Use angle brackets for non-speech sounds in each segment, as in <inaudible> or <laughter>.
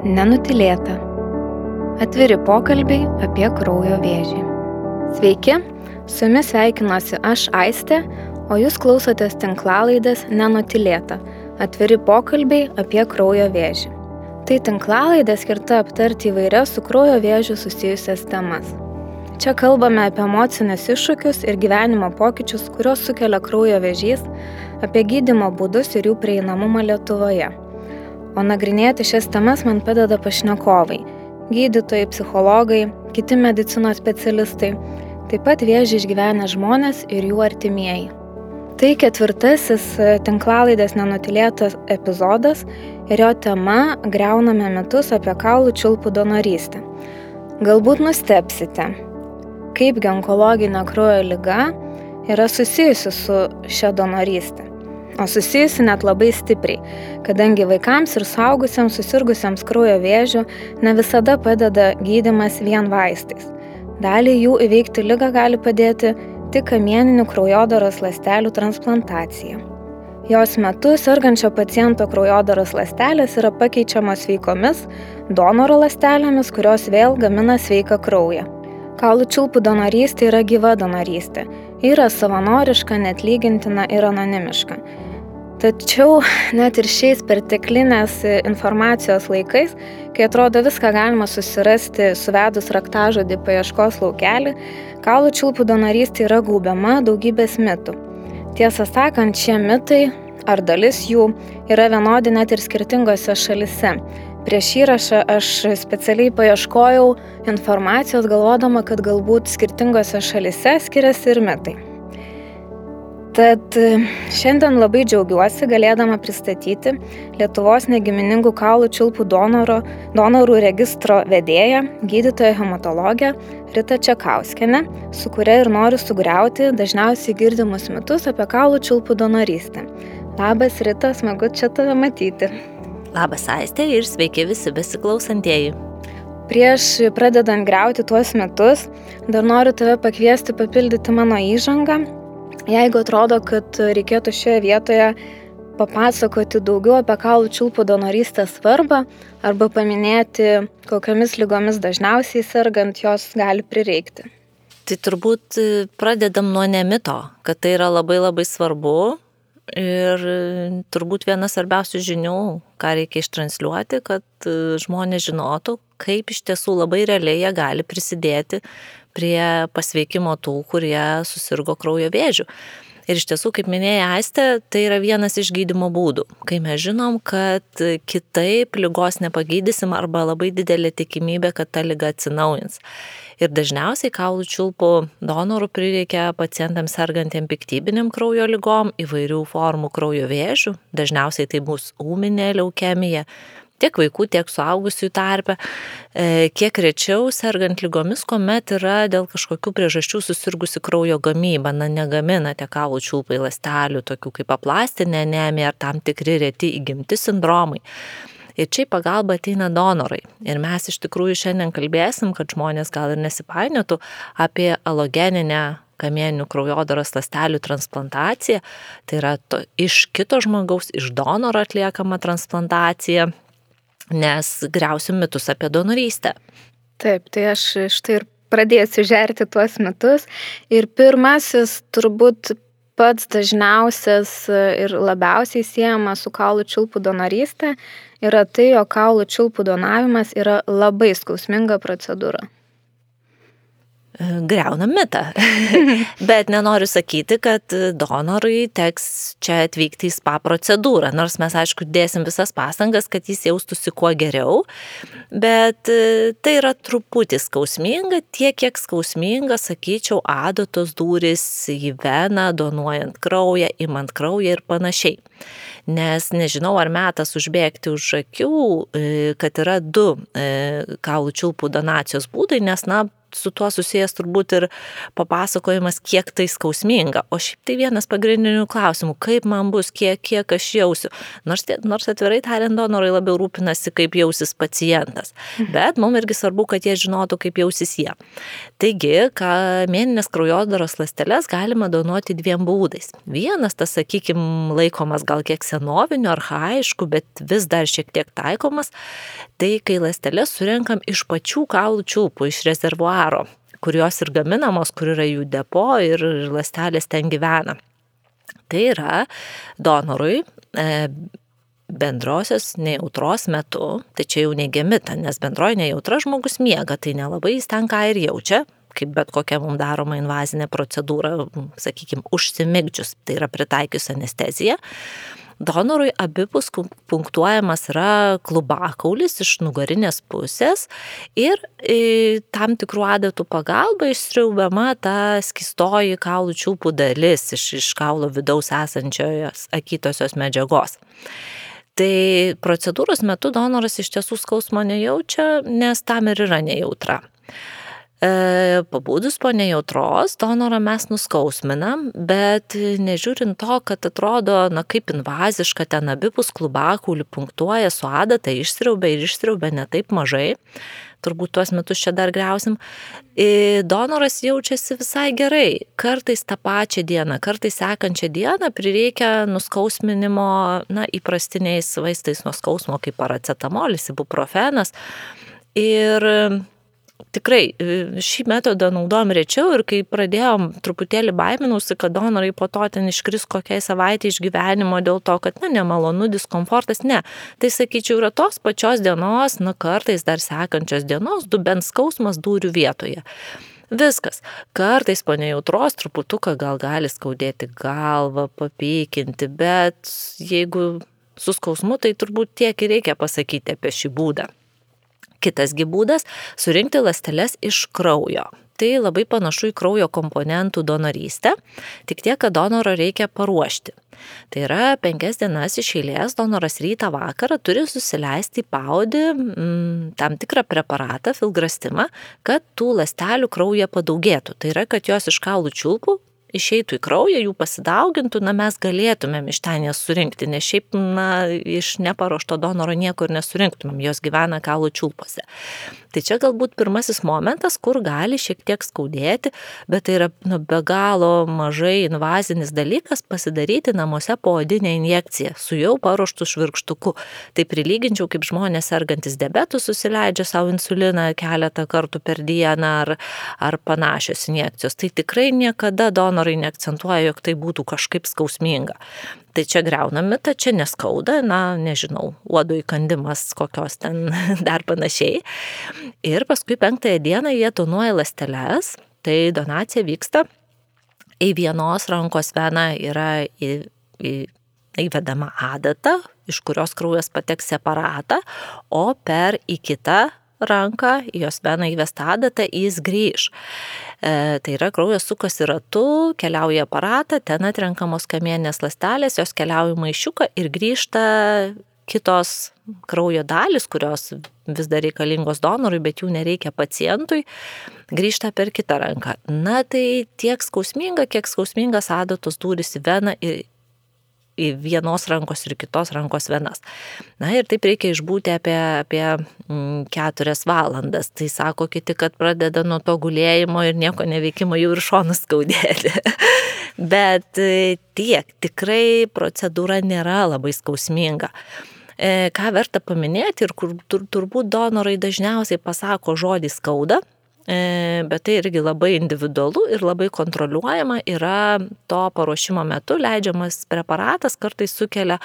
Nenutilėta. Atviri pokalbiai apie kraujo vėžį. Sveiki, su jumis sveikinuosi aš Aistė, o jūs klausotės tinklalaidės Nenutilėta. Atviri pokalbiai apie kraujo vėžį. Tai tinklalaidė skirta aptarti įvairias su kraujo vėžiu susijusias temas. Čia kalbame apie emocinius iššūkius ir gyvenimo pokyčius, kuriuos sukelia kraujo vėžys, apie gydimo būdus ir jų prieinamumą Lietuvoje. O nagrinėti šias temas man padeda pašnekovai - gydytojai, psichologai, kiti medicinos specialistai, taip pat vėžį išgyvenę žmonės ir jų artimieji. Tai ketvirtasis tinklalaidės nenutilėtas epizodas ir jo tema - greuname mitus apie kaulų čiulpų donorystę. Galbūt nustepsite, kaipgi onkologinė kraujo lyga yra susijusi su šia donorystė o susijusi net labai stipriai, kadangi vaikams ir saugusiems susirgusiems kraujo vėžiu ne visada padeda gydimas vien vaistais. Dalį jų įveikti lygą gali padėti tik kamieninių kraujodaros ląstelių transplantacija. Jos metu sergančio paciento kraujodaros ląstelės yra pakeičiamos sveikomis donoro ląstelėmis, kurios vėl gamina sveiką kraują. Kaulų čiulpų donorystė yra gyva donorystė. Yra savanoriška, net lygintina ir anonimiška. Tačiau net ir šiais perteklinės informacijos laikais, kai atrodo viską galima susirasti suvedus raktažodį paieškos laukelį, kaulų čiulpų donorystė yra gaubiama daugybės mitų. Tiesą sakant, šie mitai, ar dalis jų, yra vienodi net ir skirtingose šalise. Prieš įrašą aš specialiai paieškojau informacijos, galvodama, kad galbūt skirtingose šalise skiriasi ir mitai. Tad e, šiandien labai džiaugiuosi galėdama pristatyti Lietuvos negiminingų kaulų čiulpų donoro, donorų registro vedėją, gydytoją hematologę Rita Čekauskenę, su kuria ir noriu sugriauti dažniausiai girdimus mitus apie kaulų čiulpų donorystę. Labas Rita, smagu čia tave matyti. Labas Aistė ir sveiki visi besiklausantieji. Prieš pradedant greuti tuos metus, dar noriu tave pakviesti papildyti mano įžangą Jeigu atrodo, kad reikėtų šioje vietoje papasakoti daugiau apie kaulų čiulpų donorystės svarbą arba paminėti, kokiamis lygomis dažniausiai sergant jos gali prireikti. Tai turbūt e, pradedam nuo nemito, kad tai yra labai labai svarbu ir e, turbūt viena svarbiausių žinių, ką reikia ištransliuoti, kad e, žmonės žinotų, kaip iš tiesų labai realiai jie gali prisidėti prie pasveikimo tų, kurie susirgo kraujo vėžių. Ir iš tiesų, kaip minėjai Aistė, tai yra vienas iš gydimo būdų. Kai mes žinom, kad kitaip lygos nepagydysim arba labai didelė tikimybė, kad ta lyga atsinaujins. Ir dažniausiai kaulų čiulpų donorų prireikia pacientams sergantiem piktybiniam kraujo lygom, įvairių formų kraujo vėžių, dažniausiai tai bus ūminė leukemija, tiek vaikų, tiek suaugusių tarpe, e, kiek rečiau sergant lygomis, kuomet yra dėl kažkokių priežasčių susirgusi kraujo gamyba, na negamina tie kaulų čiulpai lastelių, tokių kaip aplastinė anemija ar tam tikri reti įgimti sindromai. Ir čia į pagalbą ateina donorai. Ir mes iš tikrųjų šiandien kalbėsim, kad žmonės gal ir nesipainiotų apie alogeninę kamieninių kraujodaros lastelių transplantacija, tai yra to, iš kito žmogaus, iš donoro atliekama transplantacija, nes greusiu mitus apie donorystę. Taip, tai aš štai ir pradėsiu žerti tuos metus. Ir pirmasis turbūt pats dažniausias ir labiausiai siejamas su kaulų čiulpų donorystė yra tai, jog kaulų čiulpų donavimas yra labai skausminga procedūra greunam mitą. <laughs> Bet nenoriu sakyti, kad donorui teks čia atvykti į spa procedūrą, nors mes aišku dėsim visas pastangas, kad jis jaustųsi kuo geriau, bet e, tai yra truputį skausminga, tiek kiek skausminga, sakyčiau, adatos durys į veną, donuojant kraują, imant kraują ir panašiai nes nežinau, ar metas užbėgti už akių, e, kad yra du e, kaulų čiulpų donacijos būdai, nes, na, su tuo susijęs turbūt ir papasakojimas, kiek tai skausminga. O šiaip tai vienas pagrindinių klausimų, kaip man bus, kiek, kiek aš jausiu. Nors, nors atvirai tariant, donorai labiau rūpinasi, kaip jausis pacientas. Mhm. Bet mums irgi svarbu, kad jie žinotų, kaip jausis jie. Taigi, kamieninės kraujodaros lasteles galima donuoti dviem būdais. Vienas, tas, sakykime, laikomas gal kiek senoviniu, arhaišku, bet vis dar šiek tiek taikomas, tai kai lasteles surenkam iš pačių kaulų čiulpų, iš rezervuaro, kurios ir gaminamos, kur yra jų depo ir lastelės ten gyvena. Tai yra donorui e, bendrosios nejautros metu, tai čia jau neigiamita, nes bendroji nejautra žmogus miega, tai nelabai jis ten ką ir jaučia, kaip bet kokia mums daroma invazinė procedūra, sakykime, užsimigdžius, tai yra pritaikius anesteziją. Donorui abipus punktuojamas yra klubakaulis iš nugarinės pusės ir e, tam tikrų adatų pagalba išstriaubiama ta skistoji kaulų čiulpų dalis iš, iš kaulo vidaus esančios akytosios medžiagos. Tai procedūros metu donoras iš tiesų skausmo nejaučia, nes tam ir yra nejautra. E, pabūdus po nejautros, donorą mes nuskausminam, bet nežiūrint to, kad atrodo, na kaip invaziška, ten abipus klubakūlį punktuoja su adata, išstriaubia ir išstriaubia ne taip mažai, turbūt tuos metus čia dar greusim, donoras jaučiasi visai gerai. Kartais tą pačią dieną, kartais sekančią dieną prireikia nuskausminimo, na, įprastiniais vaistais nuo skausmo, kaip paracetamolis, ibuprofenas. Ir tikrai e, šį metodą naudojam rečiau ir kai pradėjom truputėlį baiminausi, kad donorai po to ten iškris kokiai savaitė iš gyvenimo dėl to, kad, na, nemalonu, diskomfortas, ne. Tai sakyčiau, yra tos pačios dienos, na, kartais dar sekančios dienos, du bent skausmas dūrių vietoje. Viskas. Kartais po nejautros truputuką gal gali skaudėti galvą, papykinti, bet jeigu su skausmu, tai turbūt tiek ir reikia pasakyti apie šį būdą. Kitasgi būdas - surinkti lasteles iš kraujo. Tai labai panašu į kraujo komponentų donorystę, tik tiek, kad donorą reikia paruošti. Tai yra penkias dienas iš eilės donoras rytą vakarą turi susileisti į paudį mm, tam tikrą preparatą, filgrastimą, kad tų lastelių krauja padaugėtų. Tai yra, kad jos iš kaulų čiulpų išeitų į kraują, jų pasidaugintų, na mes galėtumėm iš ten jas surinkti, nes šiaip, na, iš neparuošto donoro niekur nesurinktumėm, jos gyvena kaulų čiulpose. Tai čia galbūt pirmasis momentas, kur gali šiek tiek skaudėti, bet tai yra nu, be galo mažai invazinis dalykas pasidaryti namuose poodinę injekciją su jau paruoštų švirkštuku. Tai prilyginčiau, kaip žmonės sergantis diabetu susileidžia savo insuliną keletą kartų per dieną ar, ar panašios injekcijos. Tai tikrai niekada donorai neakcentuoja, jog tai būtų kažkaip skausminga. Tai čia greuna mitą, čia neskauda, na, nežinau, uodo įkandimas kokios ten <laughs> dar panašiai. Ir paskui penktąją dieną jie donuoja lasteles, tai donacija vyksta. Į vienos rankos veną yra į, į, įvedama adata, iš kurios kraujas pateks separatą, o per į kitą ranką, jos veną įvestą adatą, jis grįž. E, tai yra kraujas sukasi ratu, keliauja aparatą, ten atrenkamos kamienės lastelės, jos keliauja maišiuką ir grįžta kitos kraujo dalis, kurios vis dar reikalingos donorui, bet jų nereikia pacientui, grįžta per kitą ranką. Na tai tiek skausminga, kiek skausmingas adatos duris į veną ir į vienos rankos ir kitos rankos venas. Na ir taip reikia išbūti apie, apie mm, keturias valandas. Tai sako kiti, kad pradeda nuo to gulėjimo ir nieko neveikimo jau ir šonus skaudėti. <laughs> Bet e, tiek, tikrai procedūra nėra labai skausminga e, ką verta paminėti ir kur tur, turbūt donorai dažniausiai pasako žodį skauda, bet tai irgi labai individualu ir labai kontroliuojama yra to paruošimo metu leidžiamas preparatas, kartais sukelia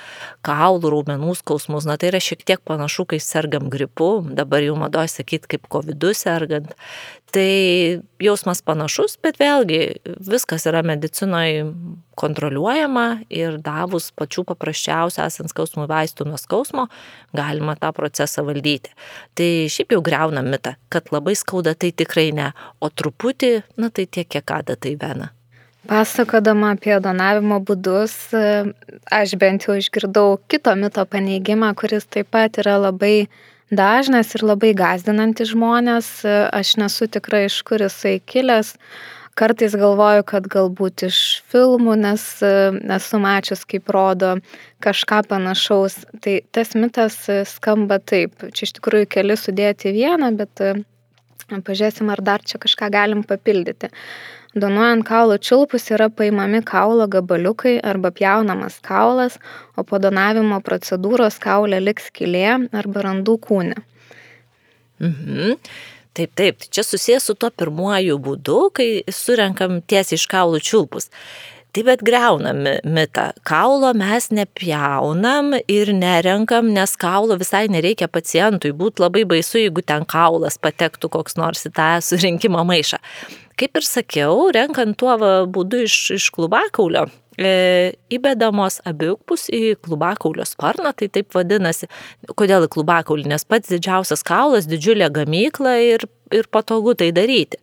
kaulų raumenų skausmus. Na tai yra šiek tiek panašu, kai sergam gripu, dabar jau madoja sakyti kaip COVID sergant. Tai jausmas panašus, bet vėlgi viskas yra medicinoje kontroliuojama ir davus pačių paprasčiausių esant skausmų vaistų nuo skausmo, galima tą procesą valdyti. Tai šiaip jau greuna mitą, kad labai skauda tai tikrai ne, o truputį, na tai tiek, kiek kada tai vena. Pasakodama apie donavimo būdus, aš bent jau išgirdau kito mito paneigimą, kuris taip pat yra labai dažnas ir labai gazdinantis žmonės. Aš nesu tikra, iš kur jisai kilęs. Kartais galvoju, kad galbūt iš filmų, nes esu mačius, kaip rodo kažką panašaus. Tai tas mitas skamba taip. Čia iš tikrųjų keli sudėti vieną, bet pažiūrėsim, ar dar čia kažką galim papildyti. Donuojant kaulo čiulpus yra paimami kaulo gabaliukai arba pjaunamas kaulas, o po donavimo procedūros kaulė liks skylė arba randų kūne. Mhm. Taip, taip, čia susijęs su tuo pirmuoju būdu, kai surenkam tiesiai iš kaulų čiulpus. Tai bet greunam mitą. Kaulo mes nepjaunam ir nerenkam, nes kaulo visai nereikia pacientui. Būtų labai baisu, jeigu ten kaulas patektų koks nors į tą surinkimo maišą. Kaip ir sakiau, renkant tuo būdu iš, iš klubakaulio, e, įbedamos abiejupus į klubakaulio sparną, tai taip vadinasi. Kodėl į klubakaulį? Nes pats didžiausias kaulas, didžiulė gamykla ir, ir patogu tai daryti.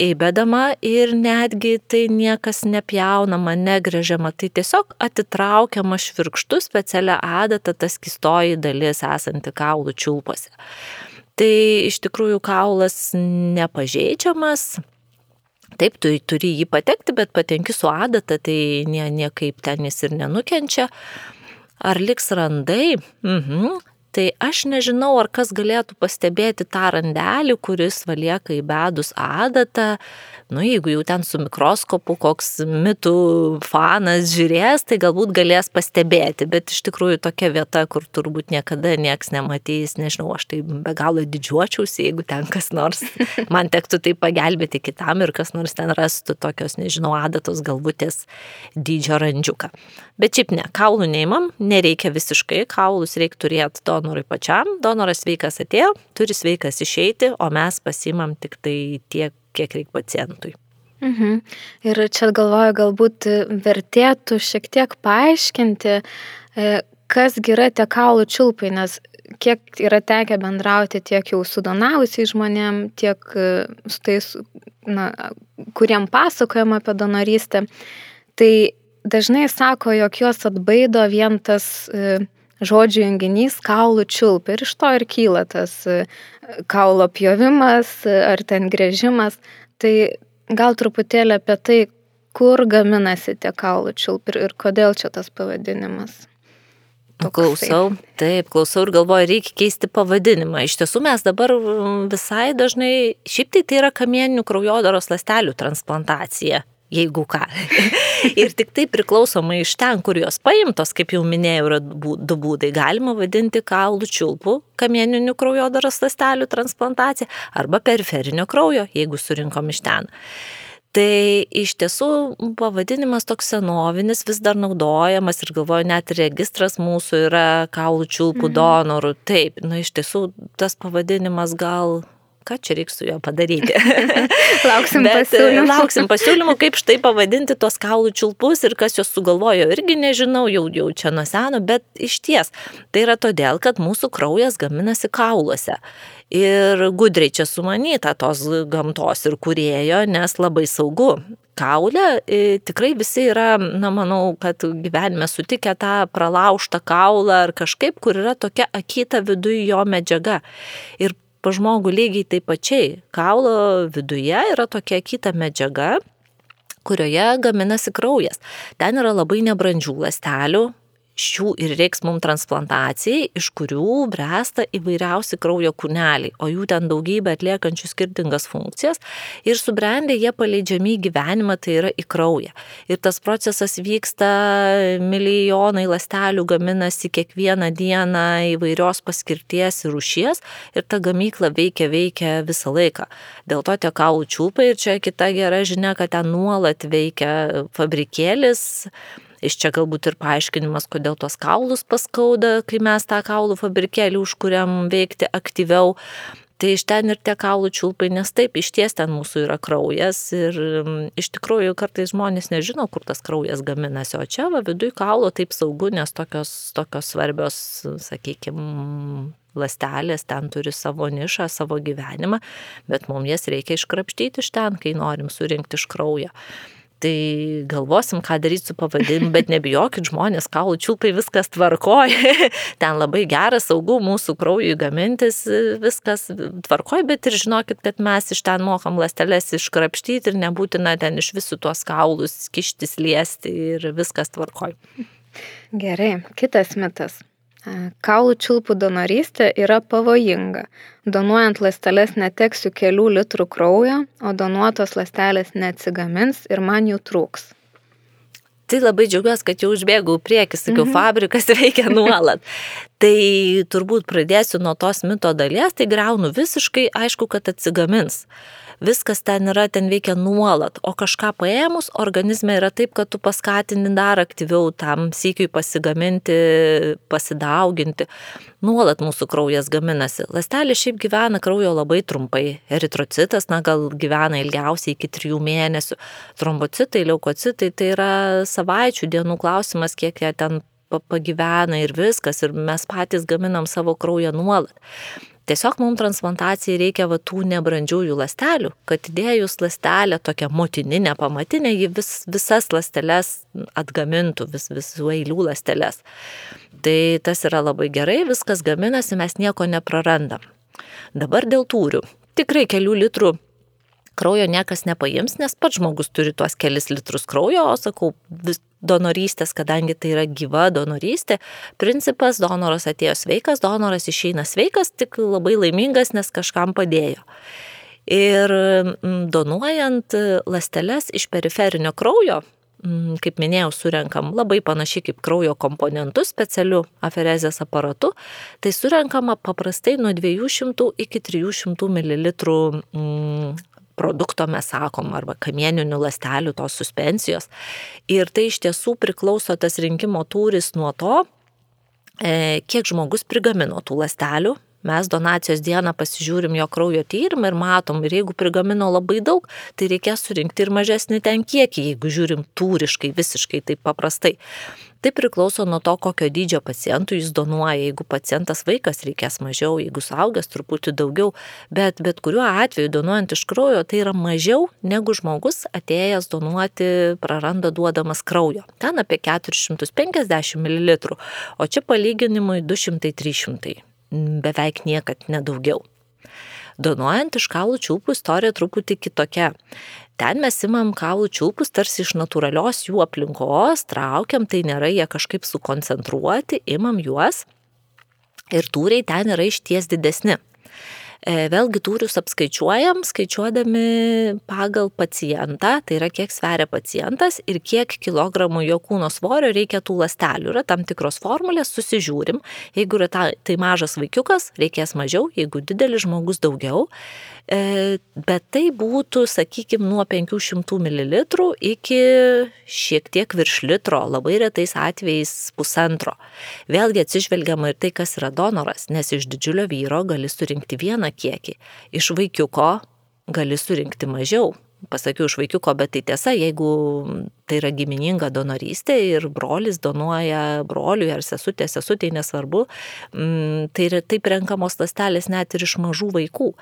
Įbedama ir netgi tai niekas nepjaunama, negrežiama, tai tiesiog atitraukiama švirkštų specialią adatą tas kistoji dalis esanti kaulų čiulpose. Tai iš tikrųjų kaulas nepažeidžiamas, Taip, tu turi jį patekti, bet patenki su adata, tai nie, niekaip ten jis ir nenukenčia. Ar liks randai? Mhm. Tai aš nežinau, ar kas galėtų pastebėti tą randelį, kuris valieka įbedus adatą, nu, jeigu jau ten su mikroskopu koks mitų fanas žiūrės, tai galbūt galės pastebėti, bet iš tikrųjų tokia vieta, kur turbūt niekada nieks nematys, nežinau, aš tai be galo didžiuočiausi, jeigu ten kas nors <laughs> man tektų tai pagelbėti kitam ir kas nors ten rastų tokios, nežinau, adatos galvutės dydžio randžiuką. Bet šiaip ne, kaulų neimam, nereikia visiškai, kaulus reikia turėti donorui pačiam, donoras sveikas atėjo, turi sveikas išeiti, o mes pasimam tik tai tiek, kiek reikia pacientui. Mhm. Ir čia galvoju, galbūt vertėtų šiek tiek paaiškinti, e, kas yra tie kaulų čiulpai, nes kiek yra tekę bendrauti tiek jau su donavusiais žmonėm, tiek e, su tais, na, kuriem pasakojama apie donorystę, tai dažnai sako, jog juos atbaido vien tas e, žodžių junginys kaulų čiulp ir iš to ir kyla tas kaulo pjovimas ar ten grėžimas. Tai gal truputėlį apie tai, kur gaminasi tie kaulų čiulp ir, ir kodėl čia tas pavadinimas. Toksai. Klausau, taip, klausau ir galvoju, reikia keisti pavadinimą. Iš tiesų mes dabar visai dažnai, šiaip tai tai yra kamieninių kraujodaros lastelių transplantacija jeigu ką. <laughs> ir tik tai priklausomai iš ten, kur jos paimtos, kaip jau minėjau, yra du būdai. Galima vadinti kaulų čiulpų kamieninių kraujodaros lastelių transplantaciją arba periferinio kraujo, jeigu surinkom iš ten. Tai iš tiesų pavadinimas toks senovinis vis dar naudojamas ir galvoju, net registras mūsų yra kaulų čiulpų mhm. donorų. Taip, na iš tiesų tas pavadinimas gal ką čia reiks su juo padaryti. <laughs> lauksim Bet, pasiūlymų. Lauksim pasiūlymų, kaip štai pavadinti tuos kaulų čiulpus ir kas juos sugalvojo, irgi nežinau, jau, jau čia nuo seno, bet iš ties tai yra todėl, kad mūsų kraujas gaminasi kauluose. Ir gudriai čia sumanyta tos gamtos ir kurėjo, nes labai saugu. Kaulė e, tikrai visi yra, na manau, kad gyvenime sutikę tą pralaužtą kaulą ar kažkaip, kur yra tokia akyta viduje jo medžiaga. Ir pa žmogų lygiai taip pačiai. Kaulo viduje yra tokia kita medžiaga, kurioje gaminasi kraujas. Ten yra labai nebrandžių lastelių, šių ir reiks mums transplantacijai, iš kurių bręsta įvairiausi kraujo kūneliai, o jų ten daugybė atliekančių skirtingas funkcijas ir subrendę jie paleidžiami į gyvenimą, tai yra į kraują. Ir tas procesas vyksta, milijonai lastelių gaminasi kiekvieną dieną įvairios paskirties ir rušies ir ta gamykla veikia, veikia visą laiką. Dėl to tie kaulų čiūpai ir čia kita gera žinia, kad ten nuolat veikia fabrikėlis Iš čia galbūt ir paaiškinimas, kodėl tos kaulus paskauda, kai mes tą kaulų fabrikėlį užkuriam veikti aktyviau. Tai iš ten ir tie kaulų čiulpai, nes taip, iš ties ten mūsų yra kraujas ir mm, iš tikrųjų kartais žmonės nežino, kur tas kraujas gaminasi, o čia va viduje kaulo taip saugu, nes tokios, tokios svarbios, sakykime, lastelės ten turi savo nišą, savo gyvenimą, bet mums jas reikia iškrapštyti iš ten, kai norim surinkti iš kraujo. Tai galvosim, ką daryti su pavadinimu, bet nebijokit žmonės, kaulų čiulpai viskas tvarkoja, <laughs> ten labai geras, saugu mūsų kraujui gamintis, viskas tvarkoja, bet ir žinokit, kad mes iš ten mokam lastelės iškrapštyti ir nebūtina ten iš visų tuos kaulus kištis, liesti ir viskas tvarkoja. Gerai, kitas mitas. Kaulų čiulpų donorystė yra pavojinga. Donuojant ląsteles neteksiu kelių litrų kraujo, o donuotos ląstelės neatsigamins ir man jų trūks. Tai labai džiaugiuosi, kad jau užbėgau priekį, sakiau, mhm. fabrikas <laughs> veikia nuolat. tai turbūt pradėsiu nuo tos mito dalies, tai greunu visiškai, aišku, kad atsigamins viskas ten yra, ten veikia nuolat, o kažką paėmus, organizme yra taip, kad tu paskatini dar aktyviau tam sėkiui pasigaminti, pasidauginti. Nuolat mūsų kraujas gaminasi. Lastelė šiaip gyvena kraujo labai trumpai. Eritrocitas, na gal gyvena ilgiausiai iki trijų mėnesių. Trombocitai, leukocitai tai yra savaičių dienų klausimas, kiek jie ten pagyvena ir viskas, ir mes patys gaminam savo kraują nuolat. Tiesiog mums transplantacijai reikia va tų nebrandžiųjų lastelių, kad įdėjus lastelę tokią motininę, pamatinę, ji vis, visas lasteles atgamintų, vis, visų eilių lasteles. Tai tas yra labai gerai, viskas gaminasi, mes nieko neprarandam. Dabar dėl tūrių. Tikrai kelių litrų kraujo niekas nepaims, nes pats žmogus turi tuos kelis litrus kraujo, o sakau, vis, donorystės, kadangi tai yra gyva donorystė, principas donoras atėjo sveikas, donoras išeina sveikas, tik labai laimingas, nes kažkam padėjo. Ir mm, donuojant lasteles iš periferinio kraujo, mm, kaip minėjau, surenkam labai panašiai kaip kraujo komponentus specialiu aferezės aparatu, tai surenkama paprastai nuo 200 iki 300 ml produkto mes sakom, arba kamieninių lastelių tos suspensijos. Ir tai iš tiesų priklauso tas rinkimo tūris nuo to, e, kiek žmogus prigamino tų lastelių. Mes donacijos dieną pasižiūrim jo kraujo tyrimą ir matom, ir jeigu prigamino labai daug, tai reikės surinkti ir mažesnį ten kiekį, jeigu žiūrim tūriškai, visiškai taip paprastai. Tai priklauso nuo to, kokio dydžio pacientų jis donuoja. Jeigu pacientas vaikas reikės mažiau, jeigu suaugęs truputį daugiau, bet bet kuriuo atveju donuojant iš kraujo tai yra mažiau negu žmogus atėjęs donuoti praranda duodamas kraujo. Ten apie 450 ml, o čia palyginimui 200-300. Beveik niekad nedaugiau. Donuojant iš kaulų čiulpų istorija truputį kitokia. Ten mes imam kaulų čiulpus tarsi iš natūralios jų aplinkos, traukiam, tai nėra jie kažkaip sukoncentruoti, imam juos ir tūriai ten yra išties didesni. E, vėlgi tūrius apskaičiuojam, skaičiuodami pagal pacientą, tai yra kiek sveria pacientas ir kiek kilogramų jo kūno svorio reikia tų lastelių. Yra tam tikros formulės, susižiūrim. Jeigu yra ta, tai mažas vaikiukas, reikės mažiau, jeigu didelis žmogus daugiau. E, bet tai būtų, sakykime, nuo 500 ml iki šiek tiek virš litro, labai retais atvejais pusantro. Vėlgi atsižvelgiama ir tai, kas yra donoras, nes iš didžiulio vyro gali surinkti vieną kiekį, iš vaikiuko gali surinkti mažiau. Pasakiau iš vaikiuko, bet tai tiesa, jeigu tai yra gimininga donorystė ir brolis donuoja broliui ar sesutė, sesutė, nesvarbu, mm, tai taip renkamos lastelės net ir iš mažų vaikų.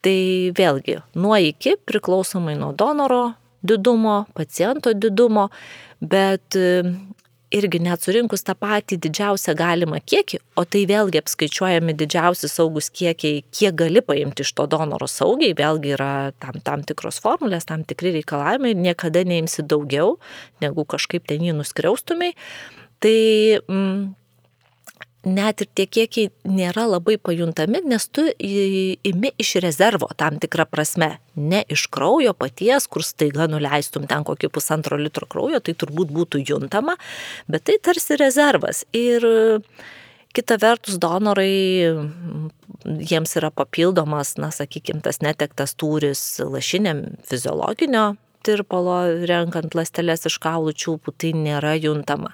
Tai vėlgi, nuo iki priklausomai nuo donoro didumo, paciento didumo, bet irgi net surinkus tą patį didžiausią galimą kiekį, o tai vėlgi apskaičiuojami didžiausi saugus kiekiai, kiek gali paimti iš to donoro saugiai, vėlgi yra tam, tam tikros formulės, tam tikri reikalavimai, niekada neimsi daugiau, negu kažkaip ten jį nuskriaustumai. Tai mm, net ir tie kiekiai nėra labai pajuntami, nes tu imi iš rezervo tam tikrą prasme. Ne iš kraujo paties, kur staiga nuleistum ten kokį pusantro litro kraujo, tai turbūt būtų juntama, bet tai tarsi rezervas. Ir kita vertus, donorai, jiems yra papildomas, na, sakykime, tas netektas tūris lašiniam fiziologinio tirpalo, renkant lastelės iš kaulų čiulpų, tai nėra juntama.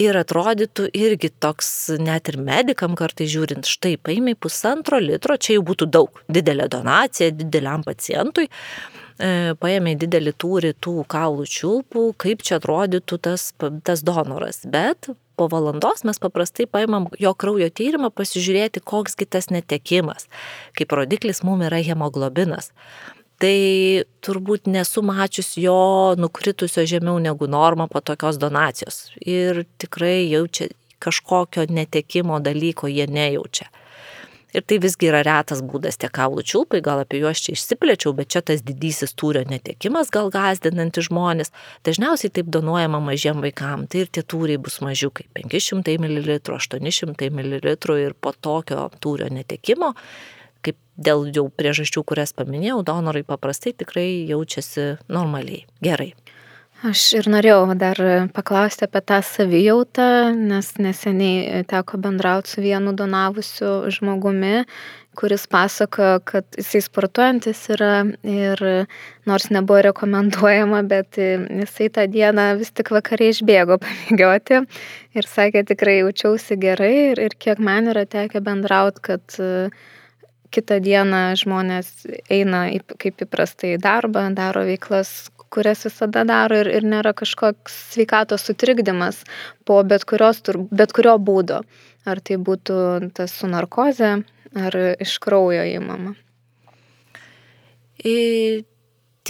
Ir atrodytų irgi toks, net ir medikam kartai žiūrint, štai paimiai pusantro litro, čia jau būtų daug, didelė donacija dideliam pacientui, e, paėmė didelį tūrį tų kaulų čiulpų, kaip čia atrodytų tas, tas donoras. Bet po valandos mes paprastai paimam jo kraujo tyrimą pasižiūrėti, koks kitas netekimas. Kaip rodiklis mums yra hemoglobinas. Tai turbūt nesu mačius jo nukritusio žemiau negu norma po tokios donacijos. Ir tikrai jaučia kažkokio netekimo dalyko jie nejaučia. Ir tai visgi yra retas būdas tie kaulų čiulpai, gal apie juos čia išsiplėčiau, bet čia tas didysis tūrio netekimas gal gazdinantis žmonės. Dažniausiai taip donuojama mažiem vaikam, tai ir tie tūriai bus mažiukai - 500 ml, 800 ml ir po tokio tūrio netekimo, kaip dėl jau priežasčių, kurias paminėjau, donorai paprastai tikrai jaučiasi normaliai, gerai. Aš ir norėjau dar paklausti apie tą savijautą, nes neseniai teko bendrauti su vienu donavusiu žmogumi, kuris pasakojo, kad jisai sportuojantis yra ir nors nebuvo rekomenduojama, bet jisai tą dieną vis tik vakariai išbėgo pamėgioti ir sakė, tikrai jaučiausi gerai ir, ir kiek man yra tekę bendrauti, kad kitą dieną žmonės eina kaip įprastai į darbą, daro veiklas, kurias visada daro ir, ir nėra kažkoks sveikatos sutrikdymas po bet, kurios, bet kurio būdo. Ar tai būtų tas su narkoze, ar iš kraujo įmama.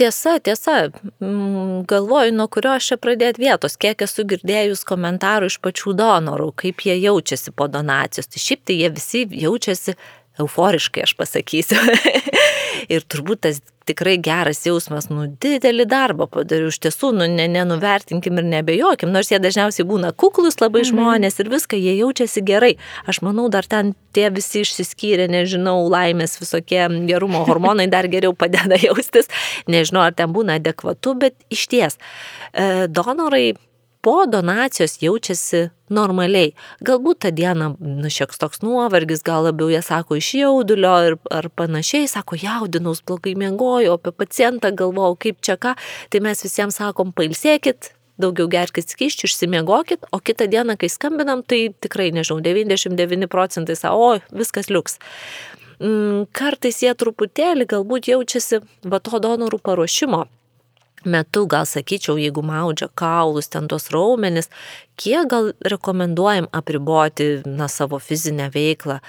Tiesa, tiesa, mm, galvoju, nuo kurio aš čia pradėti vietos, kiek esu girdėjus komentarų iš pačių donorų, kaip jie jaučiasi po donacijos. Tai šiaip tai jie visi jaučiasi euforiškai, aš pasakysiu. <laughs> ir turbūt tas tikrai geras jausmas, nu, didelį darbą padariau, iš tiesų, nu, ne, nenuvertinkim ir nebejokim, nors jie dažniausiai būna kuklus labai mhm. žmonės ir viską, jie jaučiasi gerai. Aš manau, dar ten tie visi išsiskyrė, nežinau, laimės visokie gerumo hormonai dar geriau padeda <laughs> jaustis, nežinau, ar ten būna adekvatu, bet iš ties, e, donorai po donacijos jaučiasi normaliai. Galbūt tą dieną nu, šiek toks nuovargis, gal labiau jie sako iš jaudulio ir, ar panašiai, sako jaudinaus, blogai mėgoju, apie pacientą galvojau, kaip čia ką, tai mes visiems sakom, pailsėkit, daugiau gerkit skyščių, išsimiegokit, o kitą dieną, kai skambinam, tai tikrai, nežinau, 99 procentai sako, o, viskas liuks. Mm, kartais jie truputėlį galbūt jaučiasi va to donorų paruošimo metu, gal sakyčiau, jeigu maudžia kaulus, ten tos raumenis, kiek gal rekomenduojam apriboti na, savo fizinę veiklą.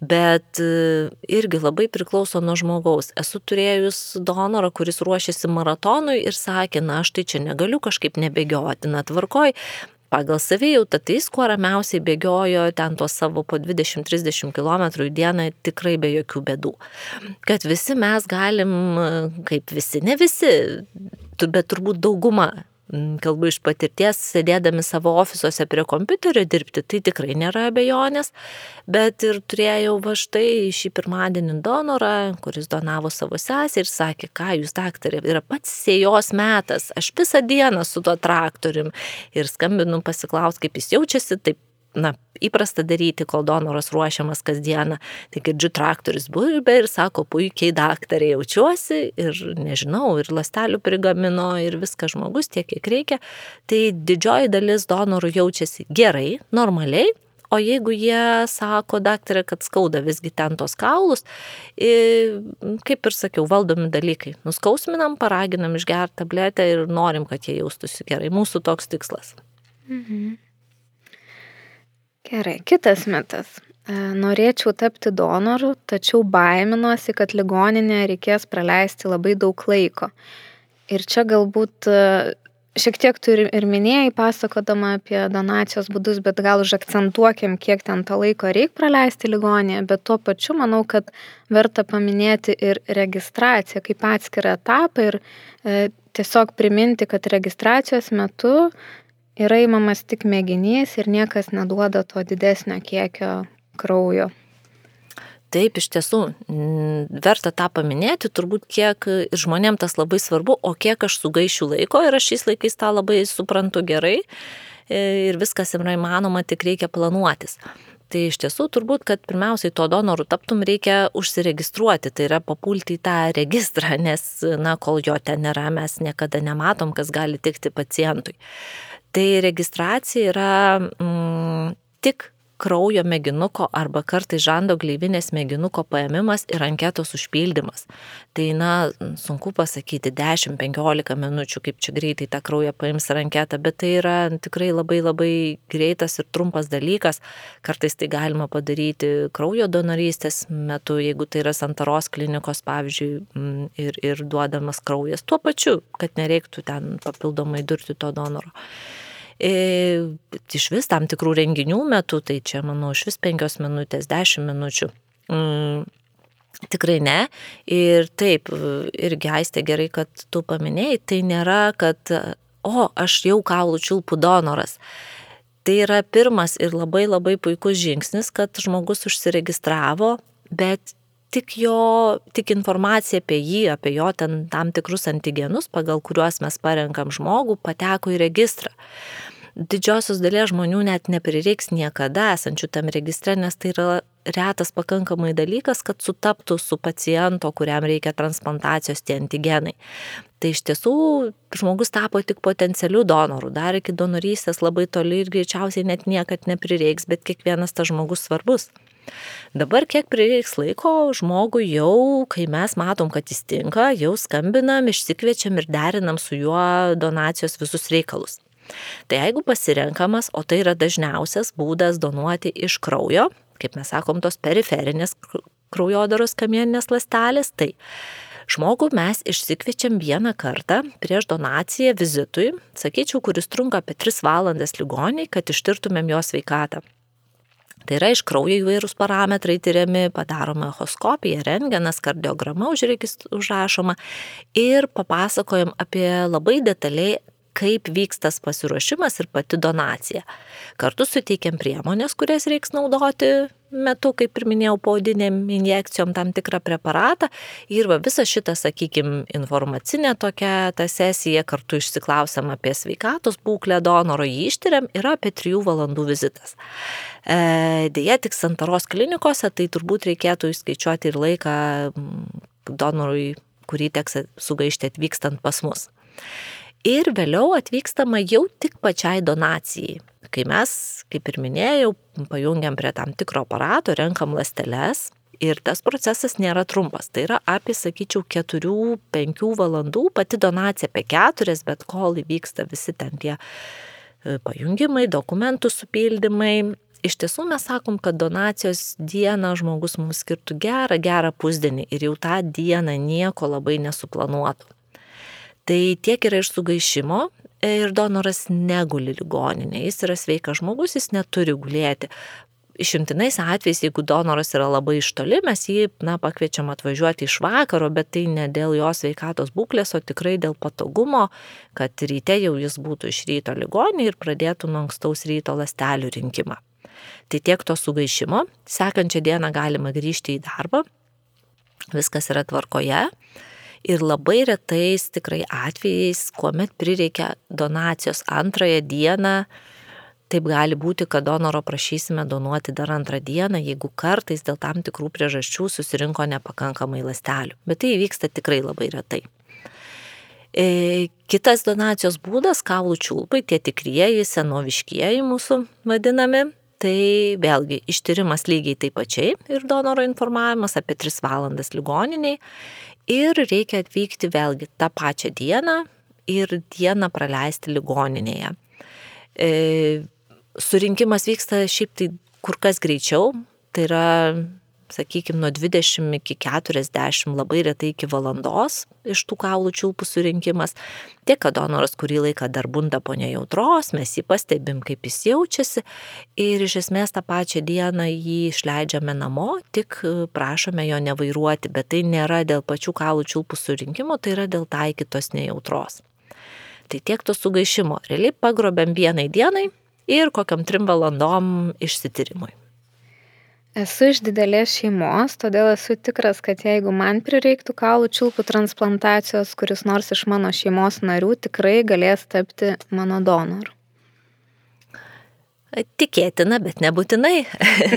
Bet e, irgi labai priklauso nuo žmogaus. Esu turėjus donorą, kuris ruošėsi maratonui ir sakė, na aš tai čia negaliu kažkaip nebėgioti, na tvarkoj, pagal savijautą, tai jis kuo ramiausiai bėgiojo ten tuos savo po 20-30 km į dieną tikrai be jokių bėdų. Kad visi mes galim, kaip visi, ne visi, bet turbūt dauguma kalbu iš patirties, sėdėdami savo ofisuose prie kompiuterio dirbti, tai tikrai nėra abejonės, bet ir turėjau va štai šį pirmadienį donorą, kuris donavo savo sesę ir sakė, ką jūs daktarė, yra pats sėjos metas, aš visą dieną su tuo traktorium. Ir skambinu pasiklausti, kaip jis jaučiasi, taip na, įprasta daryti, kol donoras ruošiamas kasdieną. Tai girdžiu traktorius burbė ir sako, puikiai daktarė jaučiuosi ir nežinau, ir lastelių prigamino ir viskas žmogus tiek, kiek reikia. Tai didžioji dalis donorų jaučiasi gerai, normaliai. O jeigu jie sako, daktarė, kad skauda visgi ten tos kaulus, kaip ir sakiau, valdomi dalykai. Nuskausminam, paraginam išgerti tabletę ir norim, kad jie jaustųsi gerai. Mūsų toks tikslas. Mhm. Gerai, kitas mitas. E, norėčiau tapti donoru, tačiau baiminuosi, kad ligoninėje reikės praleisti labai daug laiko. Ir čia galbūt e, šiek tiek turi ir minėjai, pasakodama apie donacijos būdus, bet gal užakcentuokim, kiek ten to laiko reikia praleisti ligoninėje, bet tuo pačiu manau, kad verta paminėti ir registraciją kaip atskirą etapą ir e, tiesiog priminti, kad registracijos metu yra imamas tik mėginys ir niekas neduoda to didesnio kiekio kraujo. Taip, iš tiesų, verta tą paminėti, turbūt kiek žmonėm tas labai svarbu, o kiek aš sugaišiu laiko ir aš šiais laikais tą labai suprantu gerai e, ir viskas yra įmanoma, tik reikia planuotis. Tai iš tiesų turbūt, kad pirmiausiai to donorų taptum reikia užsiregistruoti, tai yra papulti į tą registrą, nes, na, kol jo ten nėra, mes niekada nematom, kas gali tikti pacientui. Tai registracija yra mm, tik kraujo mėginuko arba kartais žando gleivinės mėginuko paėmimas ir anketos užpildymas. Tai, na, sunku pasakyti 10-15 minučių, kaip čia greitai tą kraują paims ir anketą, bet tai yra tikrai labai labai greitas ir trumpas dalykas. Kartais tai galima padaryti kraujo donorystės metu, jeigu tai yra santaros klinikos, pavyzdžiui, ir, ir duodamas kraujas tuo pačiu, kad nereiktų ten papildomai durti to donoro. E, iš vis tam tikrų renginių metu, tai čia, manau, iš vis penkios minutės, dešimt minučių. Mm, Tikrai ne. Ir taip, irgi aistė gerai, kad tu paminėjai, tai nėra, kad, o, aš jau kaulų čiulpų donoras. Tai yra pirmas ir labai labai puikus žingsnis, kad žmogus užsiregistravo, bet tik jo, tik informacija apie jį, apie jo ten tam tikrus antigenus, pagal kuriuos mes parenkam žmogų, pateko į registrą didžiosios dalies žmonių net neprireiks niekada esančių tam registre, nes tai yra retas pakankamai dalykas, kad sutaptų su paciento, kuriam reikia transplantacijos tie antigenai. Tai iš tiesų žmogus tapo tik potencialių donorų, dar iki donorystės labai toli ir greičiausiai net niekad neprireiks, bet kiekvienas tas žmogus svarbus. Dabar kiek prireiks laiko žmogui jau, kai mes matom, kad jis tinka, jau skambinam, išsikviečiam ir derinam su juo donacijos visus reikalus. Tai jeigu pasirenkamas, o tai yra dažniausias būdas donuoti iš kraujo, kaip mes sakom, tos periferinės kraujodaros kamieninės lastelės, tai žmogų mes išsikviečiam vieną kartą prieš donaciją vizitui, sakyčiau, kuris trunka apie 3 valandas ligoniai, kad ištirtumėm jo sveikatą. Tai yra iš kraujo įvairūs parametrai tyriami, padaroma echoskopija, rengenas, kardiograma užrašoma ir papasakojam apie labai detaliai kaip vyks tas pasiruošimas ir pati donacija. Kartu suteikiam priemonės, kurias reiks naudoti metu, kaip ir minėjau, paudinėm injekcijom tam tikrą preparatą ir va visą šitą, sakykime, informacinę tokią tą sesiją kartu išsiklausiam apie sveikatos būklę donoro, jį ištiriam ir apie 3 valandų vizitas. E, Deja, tik santaros klinikose tai turbūt reikėtų įskaičiuoti ir laiką donorui, kurį teks sugaišti atvykstant pas mus ir vėliau atvykstama jau tik pačiai donacijai. Kai mes, kaip ir minėjau, pajungiam prie tam tikro aparato, renkam lasteles ir tas procesas nėra trumpas. Tai yra apie, sakyčiau, 4-5 valandų, pati donacija apie 4, bet kol įvyksta visi ten tie e, pajungimai, dokumentų supildymai. Iš tiesų mes sakom, kad donacijos dieną žmogus mums skirtų gerą, gerą pusdienį ir jau tą dieną nieko labai nesuplanuotų. Tai tiek yra iš sugaišimo ir donoras neguli ligoninė, jis yra sveikas žmogus, jis neturi gulėti. Išimtinais atvejais, jeigu donoras yra labai iš toli, mes jį na, pakviečiam atvažiuoti iš vakaro, bet tai ne dėl jo sveikatos būklės, o tikrai dėl patogumo, kad ryte jau jis būtų iš ryto ligoninė ir pradėtų nuo ankstaus ryto lastelių rinkimą. Tai tiek to sugaišimo. Sekančią dieną galima grįžti į darbą, viskas yra tvarkoje ir labai retais tikrai atvejais, kuomet prireikia donacijos antrąją dieną, taip gali būti, kad donoro prašysime donuoti dar antrą dieną, jeigu kartais dėl tam tikrų priežasčių susirinko nepakankamai lastelių. Bet tai įvyksta tikrai labai retai. E, kitas donacijos būdas - kaulų čiulpai, tie tikrieji, senoviškieji mūsų vadinami. Tai vėlgi ištyrimas lygiai taip pačiai ir donoro informavimas apie 3 valandas ligoniniai ir reikia atvykti vėlgi tą pačią dieną ir dieną praleisti ligoninėje. E, surinkimas vyksta šiaip tai kur kas greičiau, tai yra sakykime, nuo 20 iki 40, labai retai iki valandos iš tų kaulų čiulpų surinkimas. Tiek, kad donoras kurį laiką dar bunda po nejautros, mes jį pastebim, kaip jis jaučiasi ir iš esmės tą pačią dieną jį išleidžiame namo, tik prašome jo nevairuoti, bet tai nėra dėl pačių kaulų čiulpų surinkimo, tai yra dėl taikytos nejautros. Tai tiek to sugaišimo. Realiai pagrobėm vienai dienai ir kokiam trim valandom išsitirimui. Esu iš didelės šeimos, todėl esu tikras, kad jeigu man prireiktų kaulų čiulpų transplantacijos, kuris nors iš mano šeimos narių tikrai galės tapti mano donoru. Tikėtina, bet nebūtinai.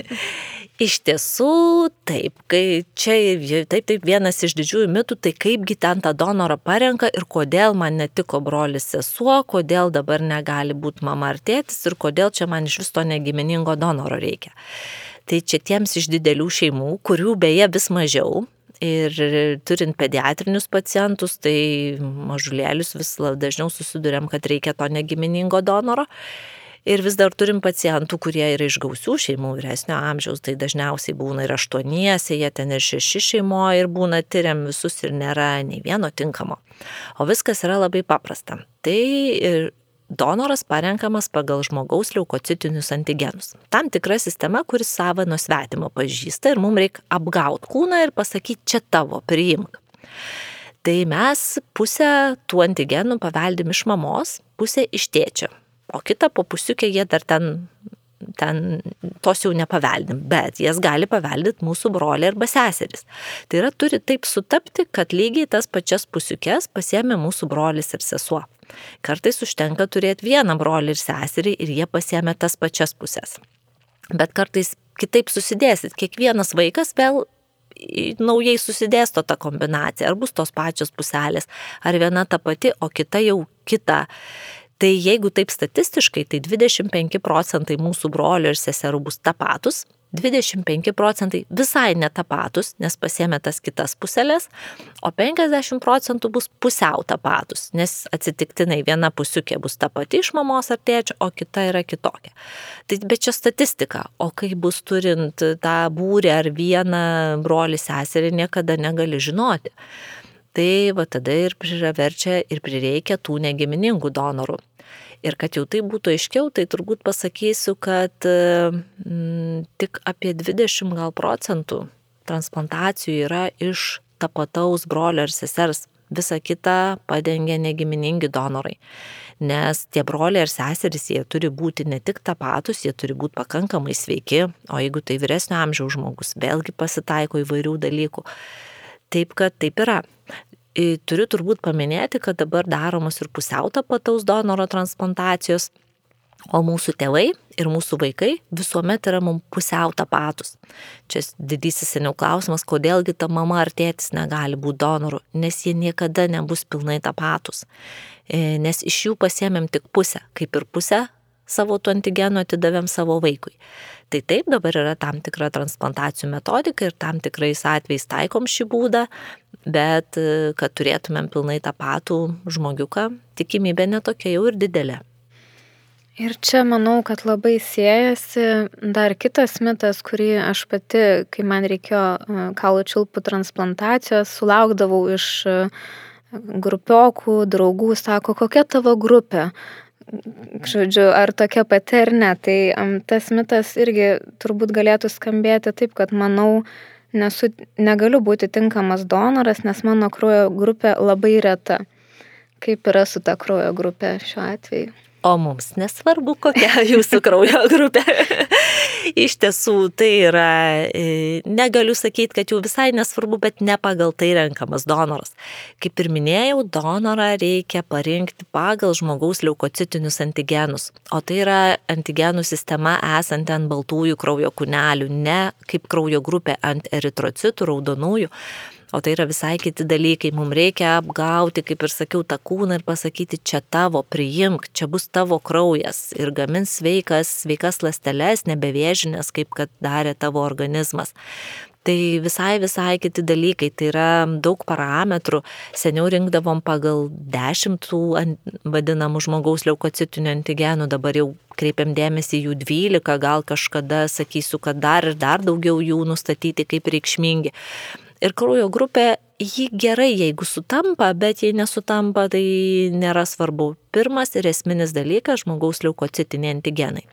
<laughs> Iš tiesų, taip, kai čia taip, taip vienas iš didžiųjų mitų, tai kaipgi ten tą donorą parenka ir kodėl man netiko brolis sesuo, kodėl dabar negali būti mama ar tėtis ir kodėl čia man iš vis to negiminingo donoro reikia. Tai čia tiems iš didelių šeimų, kurių beje vis mažiau, Ir turint pediatrinius pacientus, tai mažulėlius vis dažniau susidurėm, kad reikia to negiminingo donoro. Ir vis dar turim pacientų, kurie yra iš gausių šeimų vyresnio amžiaus, tai dažniausiai būna ir aštuoniese, jie ten ir šeši šeimoje ir būna tyriam visus ir nėra nei vieno tinkamo. O viskas yra labai paprasta. Tai donoras parenkamas pagal žmogaus leukocitinius antigenus. Tam tikra sistema, kuris savo nuo svetimo pažįsta ir mums reikia apgauti kūną ir pasakyti, čia tavo, priimk. Tai mes pusę tų antigenų paveldim iš mamos, pusę iš tėčio o kitą po pusiukę jie dar ten, ten tos jau nepaveldim, bet jas gali paveldyti mūsų broliai arba seserys. Tai yra turi taip sutapti, kad lygiai tas pačias pusiukės pasiemė mūsų brolis ir sesuo. Kartais užtenka turėti vieną brolį ir seserį ir jie pasiemė tas pačias pusės. Bet kartais kitaip susidėsit, kiekvienas vaikas vėl naujai susidėsto ta kombinacija, ar bus tos pačios puselės, ar viena ta pati, o kita jau kita. Tai jeigu taip statistiškai, tai 25 procentai mūsų brolių ir seserų bus tapatus, 25 procentai visai netapatus, nes pasiemė tas kitas puselės, o 50 procentų bus pusiau tapatus, nes atsitiktinai viena pusiukė bus ta pati iš mamos ar tėčio, o kita yra kitokia. Tai bet čia statistika, o kai bus turint tą būrį ar vieną brolį seserį, niekada negali žinoti tai va tada ir priverčia ir prireikia tų negiminingų donorų. Ir kad jau tai būtų aiškiau, tai turbūt pasakysiu, kad mm, tik apie 20 gal procentų transplantacijų yra iš tapataus brolio ir sesers. Visa kita padengia negiminingi donorai. Nes tie broliai ir seserys, jie turi būti ne tik tapatus, jie turi būti pakankamai sveiki, o jeigu tai vyresnio amžiaus žmogus, vėlgi pasitaiko įvairių dalykų. Taip, kad taip yra. Turiu turbūt paminėti, kad dabar daromos ir pusiau tapataus donoro transplantacijos, o mūsų tėvai ir mūsų vaikai visuomet yra mums pusiau tapatus. Čia didysis seniau klausimas, kodėlgi ta mama ar tėtis negali būti donoru, nes jie niekada nebus pilnai tapatus. E, nes iš jų pasiemėm tik pusę, kaip ir pusę savo tų antigenų atidavėm savo vaikui. Tai taip, dabar yra tam tikra transplantacijų metodika ir tam tikrais atvejais taikom šį būdą, bet e, kad turėtumėm pilnai tą patų žmogiuką, tikimybė netokia jau ir didelė. Ir čia manau, kad labai siejasi dar kitas mitas, kurį aš pati, kai man reikėjo e, kaulų čiulpų transplantacijos, sulaukdavau iš e, grupiokų, draugų, sako, kokia tavo grupė žodžiu, ar tokia pati ar ne. Tai tas mitas irgi turbūt galėtų skambėti taip, kad manau, nesu, negaliu būti tinkamas donoras, nes mano kraujo grupė labai reta. Kaip yra su ta kraujo grupė šiuo atveju? O mums nesvarbu, kokia <laughs> jūsų kraujo grupė. Iš tiesų, tai yra, e, negaliu sakyti, kad jau visai nesvarbu, bet ne pagal tai renkamas donoras. Kaip ir minėjau, donorą reikia parinkti pagal žmogaus leukocitinius antigenus. O tai yra antigenų sistema esanti ant baltųjų kraujo kūnelių, ne kaip kraujo grupė ant eritrocitų, raudonųjų. O tai yra visai kiti dalykai. Mums reikia apgauti, kaip ir sakiau, tą kūną ir pasakyti, čia tavo, priimk, čia bus tavo kraujas ir gamins sveikas, sveikas lasteles, nebevėžinės, kaip kad darė tavo organizmas. Tai visai, visai kiti dalykai, tai yra daug parametrų. Seniau rinkdavom pagal dešimtų vadinamų žmogaus leukocitinių antigenų, dabar jau kreipiam dėmesį jų 12, gal kažkada sakysiu, kad dar ir dar daugiau jų nustatyti kaip reikšmingi ir kraujo grupė, ji gerai, jeigu sutampa, bet jei nesutampa, tai nėra svarbu. Pirmas ir esminis dalykas - žmogaus leukocitiniai antigenai.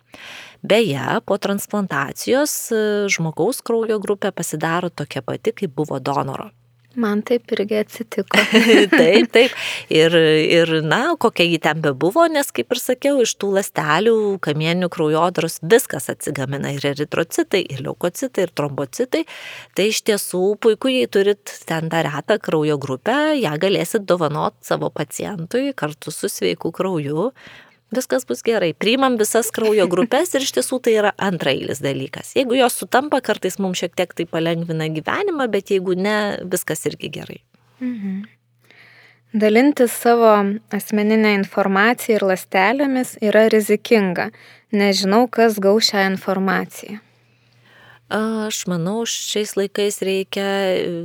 Beje, po transplantacijos žmogaus kraujo grupė pasidaro tokia pati, kaip buvo donoro. Man taip irgi atsitiko. <laughs> taip, taip. Ir, ir, na, kokia jį ten bebuvo, nes, kaip ir sakiau, iš tų lastelių, kamieninių kraujodros viskas atsigamina ir eritrocitai, ir leukocitai, ir trombocitai. Tai iš tiesų puiku, jei turit ten tą retą kraujo grupę, ją galėsit dovanot savo pacientui kartu su sveiku krauju. Viskas bus gerai. Priimam visas kraujo grupės ir iš tiesų tai yra antrailis dalykas. Jeigu jos sutampa, kartais mums šiek tiek tai palengvina gyvenimą, bet jeigu ne, viskas irgi gerai. Mhm. Dalintis savo asmeninę informaciją ir lastelėmis yra rizikinga. Nežinau, kas gau šią informaciją. Aš manau, šiais laikais reikia,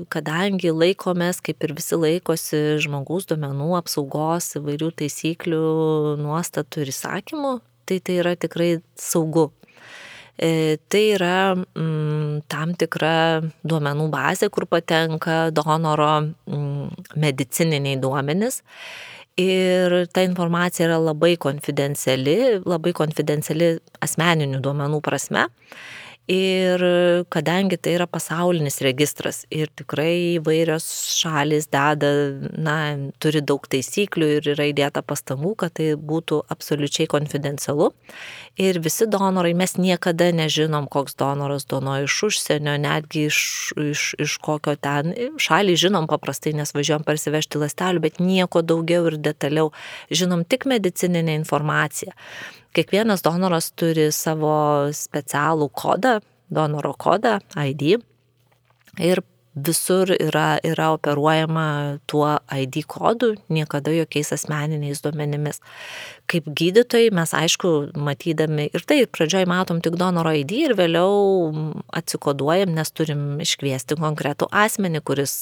kadangi laikomės, kaip ir visi laikosi, žmogaus duomenų apsaugos įvairių taisyklių, nuostatų ir įsakymų, tai tai yra tikrai saugu. E, tai yra mm, tam tikra duomenų bazė, kur patenka donoro mm, medicininiai duomenys. Ir ta informacija yra labai konfidenciali, labai konfidenciali asmeninių duomenų prasme. Ir kadangi tai yra pasaulinis registras ir tikrai įvairios šalis deda, na, turi daug taisyklių ir yra įdėta pastangų, kad tai būtų absoliučiai konfidencialu. Ir visi donorai, mes niekada nežinom, koks donoras donuoja iš užsienio, netgi iš, iš, iš kokio ten šalį žinom paprastai, nes važiuojam parsivežti lastelių, bet nieko daugiau ir detaliau. Žinom tik medicininę informaciją. Kiekvienas donoras turi savo specialų kodą, donoro kodą, ID. Ir visur yra, yra operuojama tuo ID kodu, niekada jokiais asmeniniais duomenimis. Kaip gydytojai mes aišku matydami ir tai pradžioj matom tik donoro ID ir vėliau atsikoduojam, nes turim iškviesti konkretų asmenį, kuris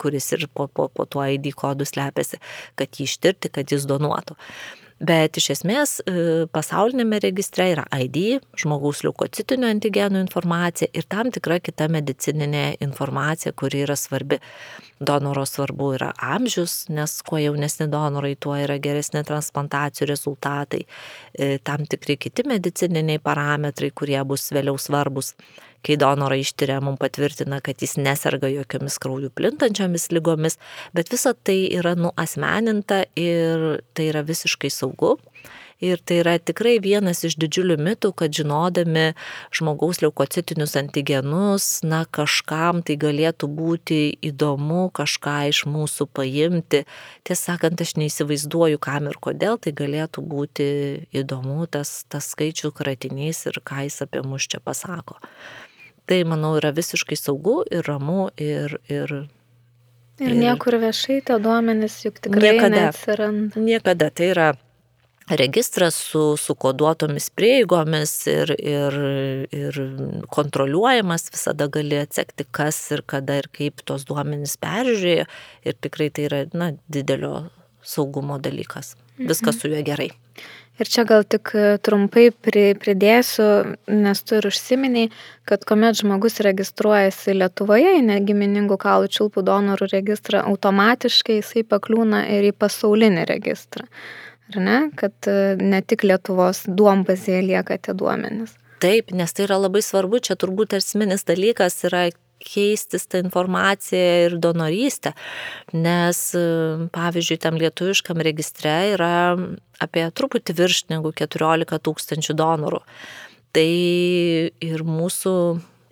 kuris ir po, po, po tuo ID kodu slepiasi, kad jį ištirti, kad jis donuotų. Bet iš esmės e, pasaulinėme registre yra ID, žmogaus leukocitinių antigenų informacija ir tam tikra kita medicininė informacija, kuri yra svarbi. Donoro svarbu yra amžius, nes kuo jaunesni donorai, tuo yra geresni transplantacijų rezultatai. E, tam tikri kiti medicininiai parametrai, kurie bus vėliau svarbus kai donorą ištiria, mums patvirtina, kad jis neserga jokiomis kraujų plintančiomis lygomis, bet visa tai yra nuasmeninta ir tai yra visiškai saugu. Ir tai yra tikrai vienas iš didžiulių mitų, kad žinodami žmogaus leukocitinius antigenus, na kažkam tai galėtų būti įdomu kažką iš mūsų paimti. Tiesą sakant, aš neįsivaizduoju, kam ir kodėl tai galėtų būti įdomu tas, tas skaičių kratinys ir ką jis apie mus čia pasako. Tai, manau, yra visiškai saugu ir ramu ir... Ir, ir niekur viešai tie duomenys juk tikrai niekada, neatsiranda. Niekada. Tai yra registras su, su koduotomis prieigomis ir, ir, ir kontroliuojamas, visada gali atsekti, kas ir kada ir kaip tos duomenys peržiūrėjo ir tikrai tai yra na, didelio saugumo dalykas. Viskas mhm. su juo gerai. Ir čia gal tik e, trumpai pridėsiu, nes tu ir užsiminiai, kad kuomet žmogus registruojasi Lietuvoje į negiminingų kaulų čiulpų donorų registrą, automatiškai jisai pakliūna ir į pasaulinį registrą. Ar ne? Kad e, ne tik Lietuvos duombazėje lieka tie duomenys. Taip, nes tai yra labai svarbu, čia turbūt esminis dalykas yra keistis tą informaciją ir donorystę, nes pavyzdžiui, tam lietuviškam registre yra apie truputį virš negu 14 tūkstančių donorų. Tai ir mūsų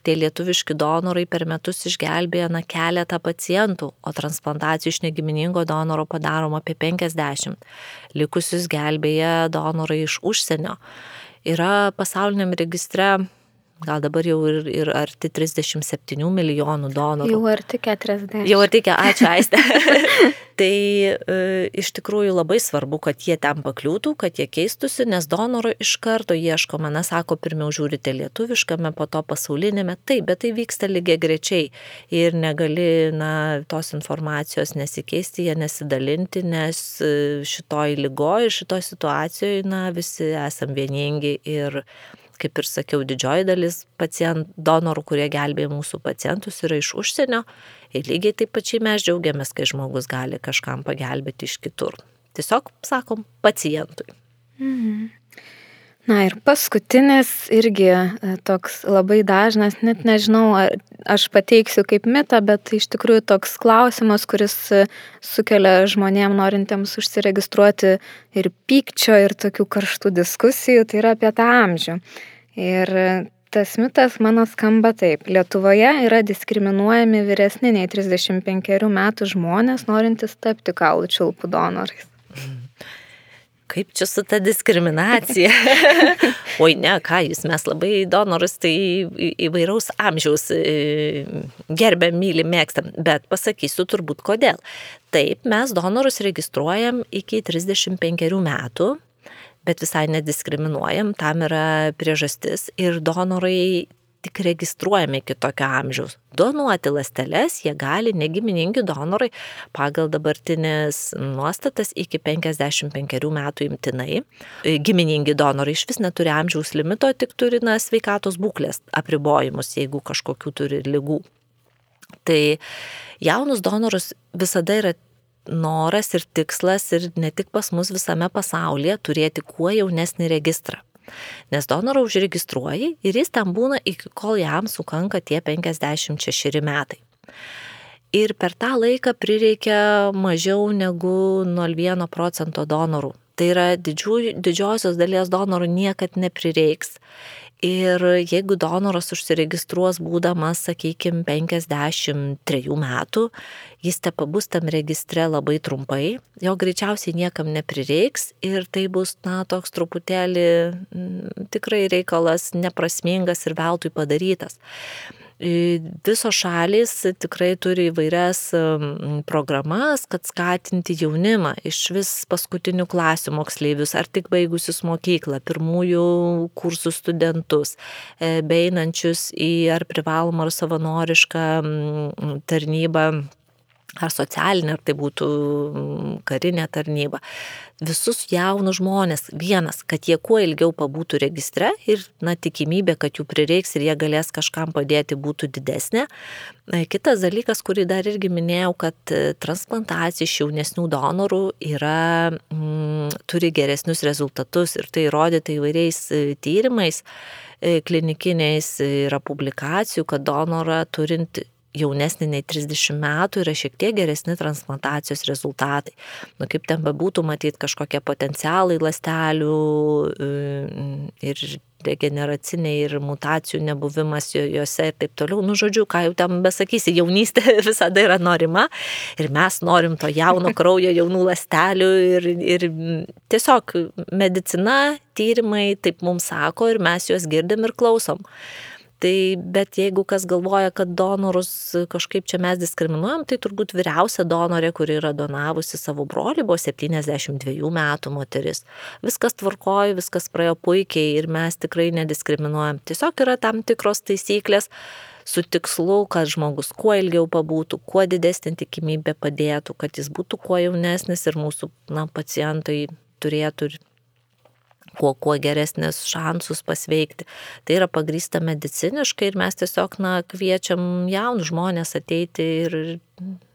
tie lietuviški donorai per metus išgelbėja na keletą pacientų, o transplantacijų iš negiminingo donoro padaroma apie 50. Likusius gelbėja donorai iš užsienio. Yra pasauliniam registre gal dabar jau ir, ir arti 37 milijonų donorų. Jau arti 40. Jau arti, ačiū Aiste. <laughs> tai e, iš tikrųjų labai svarbu, kad jie ten pakliūtų, kad jie keistusi, nes donoro iš karto ieškoma, na, sako, pirmiau žiūrite lietuviškame, po to pasaulinėme, taip, bet tai vyksta lygiai grečiai ir negali, na, tos informacijos nesikeisti, jie nesidalinti, nes e, šitoj lygoje, šitoj situacijoje, na, visi esam vieningi ir kaip ir sakiau, didžioji dalis pacientų, donorų, kurie gelbėja mūsų pacientus, yra iš užsienio. Ir lygiai taip pačiai mes džiaugiamės, kai žmogus gali kažkam pagelbėti iš kitur. Tiesiog sakom pacientui. Mhm. Na ir paskutinis irgi e, toks labai dažnas, net nežinau, aš pateiksiu kaip mitą, bet iš tikrųjų toks klausimas, kuris e, sukelia žmonėm norintiems užsiregistruoti ir pykčio, ir tokių karštų diskusijų, tai yra apie tą amžių. Ir e, tas mitas mano skamba taip. Lietuvoje yra diskriminuojami vyresni nei 35 metų žmonės, norintys tapti kaulų čiulpų donorais. Kaip čia su ta diskriminacija. <laughs> Oi ne, ką jūs, mes labai donorus tai įvairaus amžiaus e, gerbėm, mylim, mėgstam, bet pasakysiu turbūt kodėl. Taip, mes donorus registruojam iki 35 metų, bet visai nediskriminuojam, tam yra priežastis ir donorai tik registruojami iki tokio amžiaus. Donuoti lasteles jie gali negiminingi donorai pagal dabartinės nuostatas iki 55 metų imtinai. Giminingi donorai iš vis neturi amžiaus limito, tik turi na, sveikatos būklės apribojimus, jeigu kažkokių turi lygų. Tai jaunus donorus visada yra noras ir tikslas ir ne tik pas mus visame pasaulyje turėti kuo jaunesnį registrą. Nes donorą užregistruoji ir jis ten būna iki kol jam sukanka tie 56 metai. Ir per tą laiką prireikia mažiau negu 0,1 procento donorų. Tai yra didžių, didžiosios dalies donorų niekad neprireiks. Ir jeigu donoras užsiregistruos būdamas, sakykime, 53 metų, jis te pabus tam registre labai trumpai, jo greičiausiai niekam neprireiks ir tai bus, na, toks truputėlį m, tikrai reikalas neprasmingas ir veltui padarytas. Visos šalis tikrai turi įvairias programas, kad skatinti jaunimą iš vis paskutinių klasių moksleivius, ar tik baigusius mokyklą, pirmųjų kursų studentus, e, beinančius į ar privalomą ar savanorišką tarnybą ar socialinė, ar tai būtų mm, karinė tarnyba. Visus jaunus žmonės, vienas, kad jie kuo ilgiau pabūtų registre ir, na, tikimybė, kad jų prireiks ir jie galės kažkam padėti, būtų didesnė. E, kitas dalykas, kurį dar irgi minėjau, kad e, transplantacija iš jaunesnių donorų yra, mm, turi geresnius rezultatus ir tai įrodyta įvairiais e, tyrimais klinikiniais yra publikacijų, kad donorą turint jaunesnį nei 30 metų yra šiek tiek geresni transplantacijos rezultatai. Nu, kaip ten bebūtų matyti kažkokie potencialai lastelių ir degeneraciniai ir mutacijų nebuvimas juose ir taip toliau. Nu, žodžiu, ką jau ten besakysi, jaunystė <laughs> visada yra norima ir mes norim to jauno <laughs> kraujo, jaunų lastelių ir, ir tiesiog medicina, tyrimai taip mums sako ir mes juos girdim ir klausom. Tai bet jeigu kas galvoja, kad donorus kažkaip čia mes diskriminuojam, tai turbūt vyriausia donorė, kuri yra donavusi savo brolį, buvo 72 metų moteris. Viskas tvarkoja, viskas praėjo puikiai ir mes tikrai nediskriminuojam. Tiesiog yra tam tikros taisyklės su tikslu, kad žmogus kuo ilgiau pabūtų, kuo didesnė tikimybė padėtų, kad jis būtų kuo jaunesnis ir mūsų na, pacientai turėtų kuo, kuo geresnis šansus pasveikti. Tai yra pagrįsta mediciniškai ir mes tiesiog na, kviečiam jaunus žmonės ateiti ir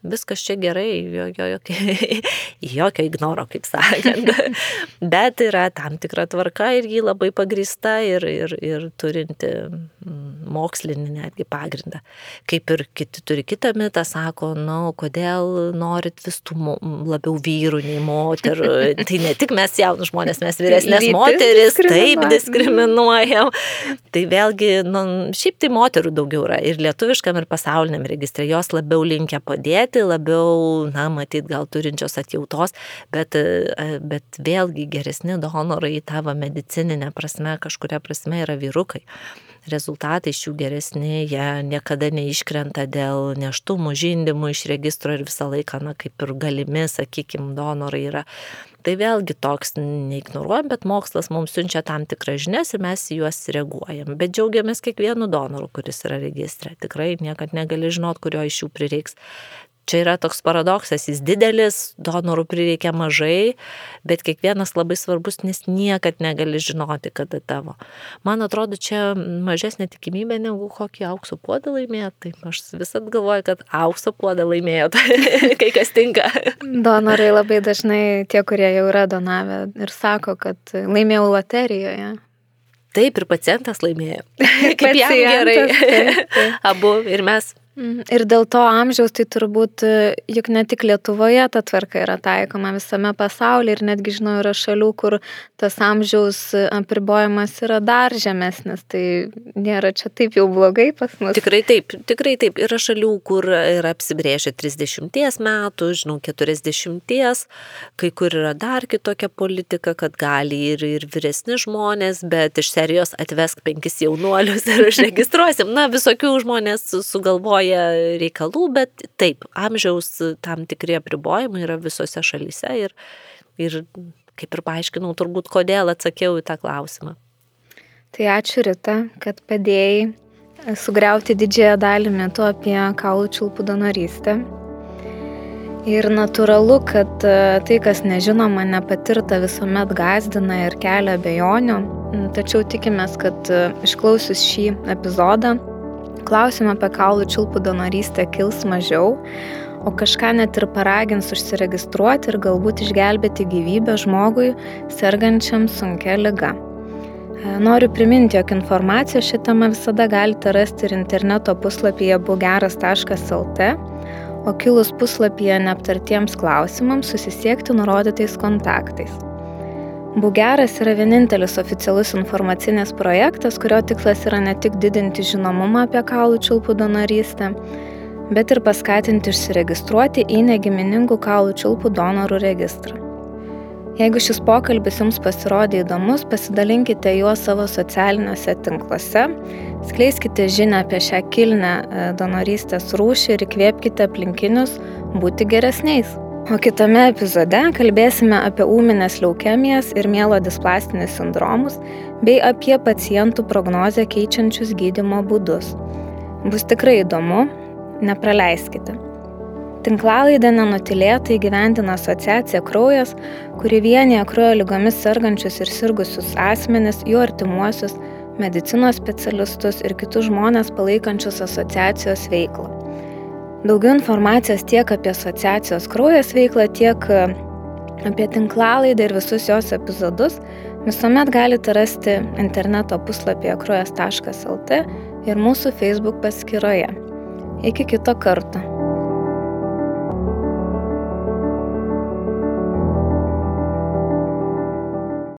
viskas čia gerai, jokio, jokio, <laughs> jokio ignoro, kaip sakant. <laughs> Bet yra tam tikra tvarka ir jį labai pagrįsta ir, ir, ir turinti mm, mokslinį netgi pagrindą. Kaip ir kiti turi kitą mitą, sako, nu, kodėl norit vis tų labiau vyrų nei moterų. <laughs> Tai ne tik mes jaunus žmonės, mes vyresnės moteris, taip diskriminuojam. Tai vėlgi, nu, šiaip tai moterų daugiau yra ir lietuviškam, ir pasauliniam registrė, jos labiau linkia padėti, labiau, na, matyt, gal turinčios atjautos, bet, e, bet vėlgi geresni donorai tavo medicininė prasme, kažkuria prasme yra vyrukai rezultatai iš jų geresni, jie niekada neiškrenta dėl neštumų, žindimų iš registro ir visą laiką, na, kaip ir galimi, sakykime, donorai yra. Tai vėlgi toks neignoruojam, bet mokslas mums siunčia tam tikras žinias ir mes juos reaguojam. Bet džiaugiamės kiekvienu donoru, kuris yra registre. Tikrai niekad negali žinot, kurio iš jų prireiks. Čia yra toks paradoksas, jis didelis, donorų prireikia mažai, bet kiekvienas labai svarbus, nes niekad negali žinoti, kada tavo. Man atrodo, čia mažesnė tikimybė negu kokį aukso puodą laimėjo, tai aš visat galvoju, kad aukso puodą laimėjo, tai <laughs> kai kas tinka. Donorai labai dažnai tie, kurie jau yra donavę ir sako, kad laimėjau loterijoje. Taip, ir pacientas laimėjo. <laughs> Kaip jam gerai. Taip, taip. <laughs> Abu ir mes. Ir dėl to amžiaus tai turbūt, e, juk ne tik Lietuvoje ta tvarka yra taikoma visame pasaulyje ir netgi žinau yra šalių, kur tas amžiaus apribojimas yra dar žemesnis, tai nėra čia taip jau blogai pas mus. Tikrai taip, tikrai taip. Yra šalių, kur yra apsibrėžę 30 metų, žinau, 40, kai kur yra dar kitokia politika, kad gali ir, ir vyresni žmonės, bet iš serijos atvesk penkis jaunuolius ir užregistruosim. Na, visokių žmonės sugalvoja reikalauja reikalų, bet taip, amžiaus tam tikri apribojimai yra visose šalyse ir, ir kaip ir paaiškinau, turbūt kodėl atsakiau į tą klausimą. Tai ačiū Rita, kad padėjai sugriauti didžiąją dalį metų apie kaulų čiulpų donorystę. Ir natūralu, kad e, tai, kas nežinoma, nepatirta visuomet gazdina ir kelia bejonių, tačiau tikimės, kad e, išklausius šį epizodą Klausimą apie kaulų čiulpų donorystę kils mažiau, o kažką net ir paragins užsiregistruoti ir galbūt išgelbėti gyvybę žmogui sergančiam sunkia lyga. E, noriu priminti, jog informaciją šią temą visada galite rasti ir interneto puslapyje bugeras.lt, o kilus puslapyje neaptartiems klausimams susisiekti nurodytais kontaktais. Bugeras yra vienintelis oficialus informacinis projektas, kurio tikslas yra ne tik didinti žinomumą apie kaulų čiulpų donorystę, bet ir paskatinti išsiregistruoti į negiminingų kaulų čiulpų donorų registrą. Jeigu šis pokalbis jums pasirodė įdomus, pasidalinkite juo savo socialiniuose tinkluose, skleiskite žinę apie šią kilnę e, donorystės rūšį ir įkvėpkite aplinkinius būti geresniais. O kitame epizode kalbėsime apie ūminės leukemijas ir mielo displastinius sindromus bei apie pacientų prognozę keičiančius gydimo būdus. Bus tikrai įdomu, nepraleiskite. Tinklalaidę nenutilėtai gyvendina asociacija Kraujas, kuri vienyje kraujo lygomis sergančius ir sirgusius asmenis, jų artimuosius, medicinos specialistus ir kitus žmonės palaikančius asociacijos veiklą. Daugiau informacijos tiek apie asociacijos kraujas veiklą, tiek e, apie tinklalaidą ir visus jos epizodus visuomet galite rasti interneto puslapyje kruojas.lt ir mūsų Facebook paskyroje. Iki kito karto.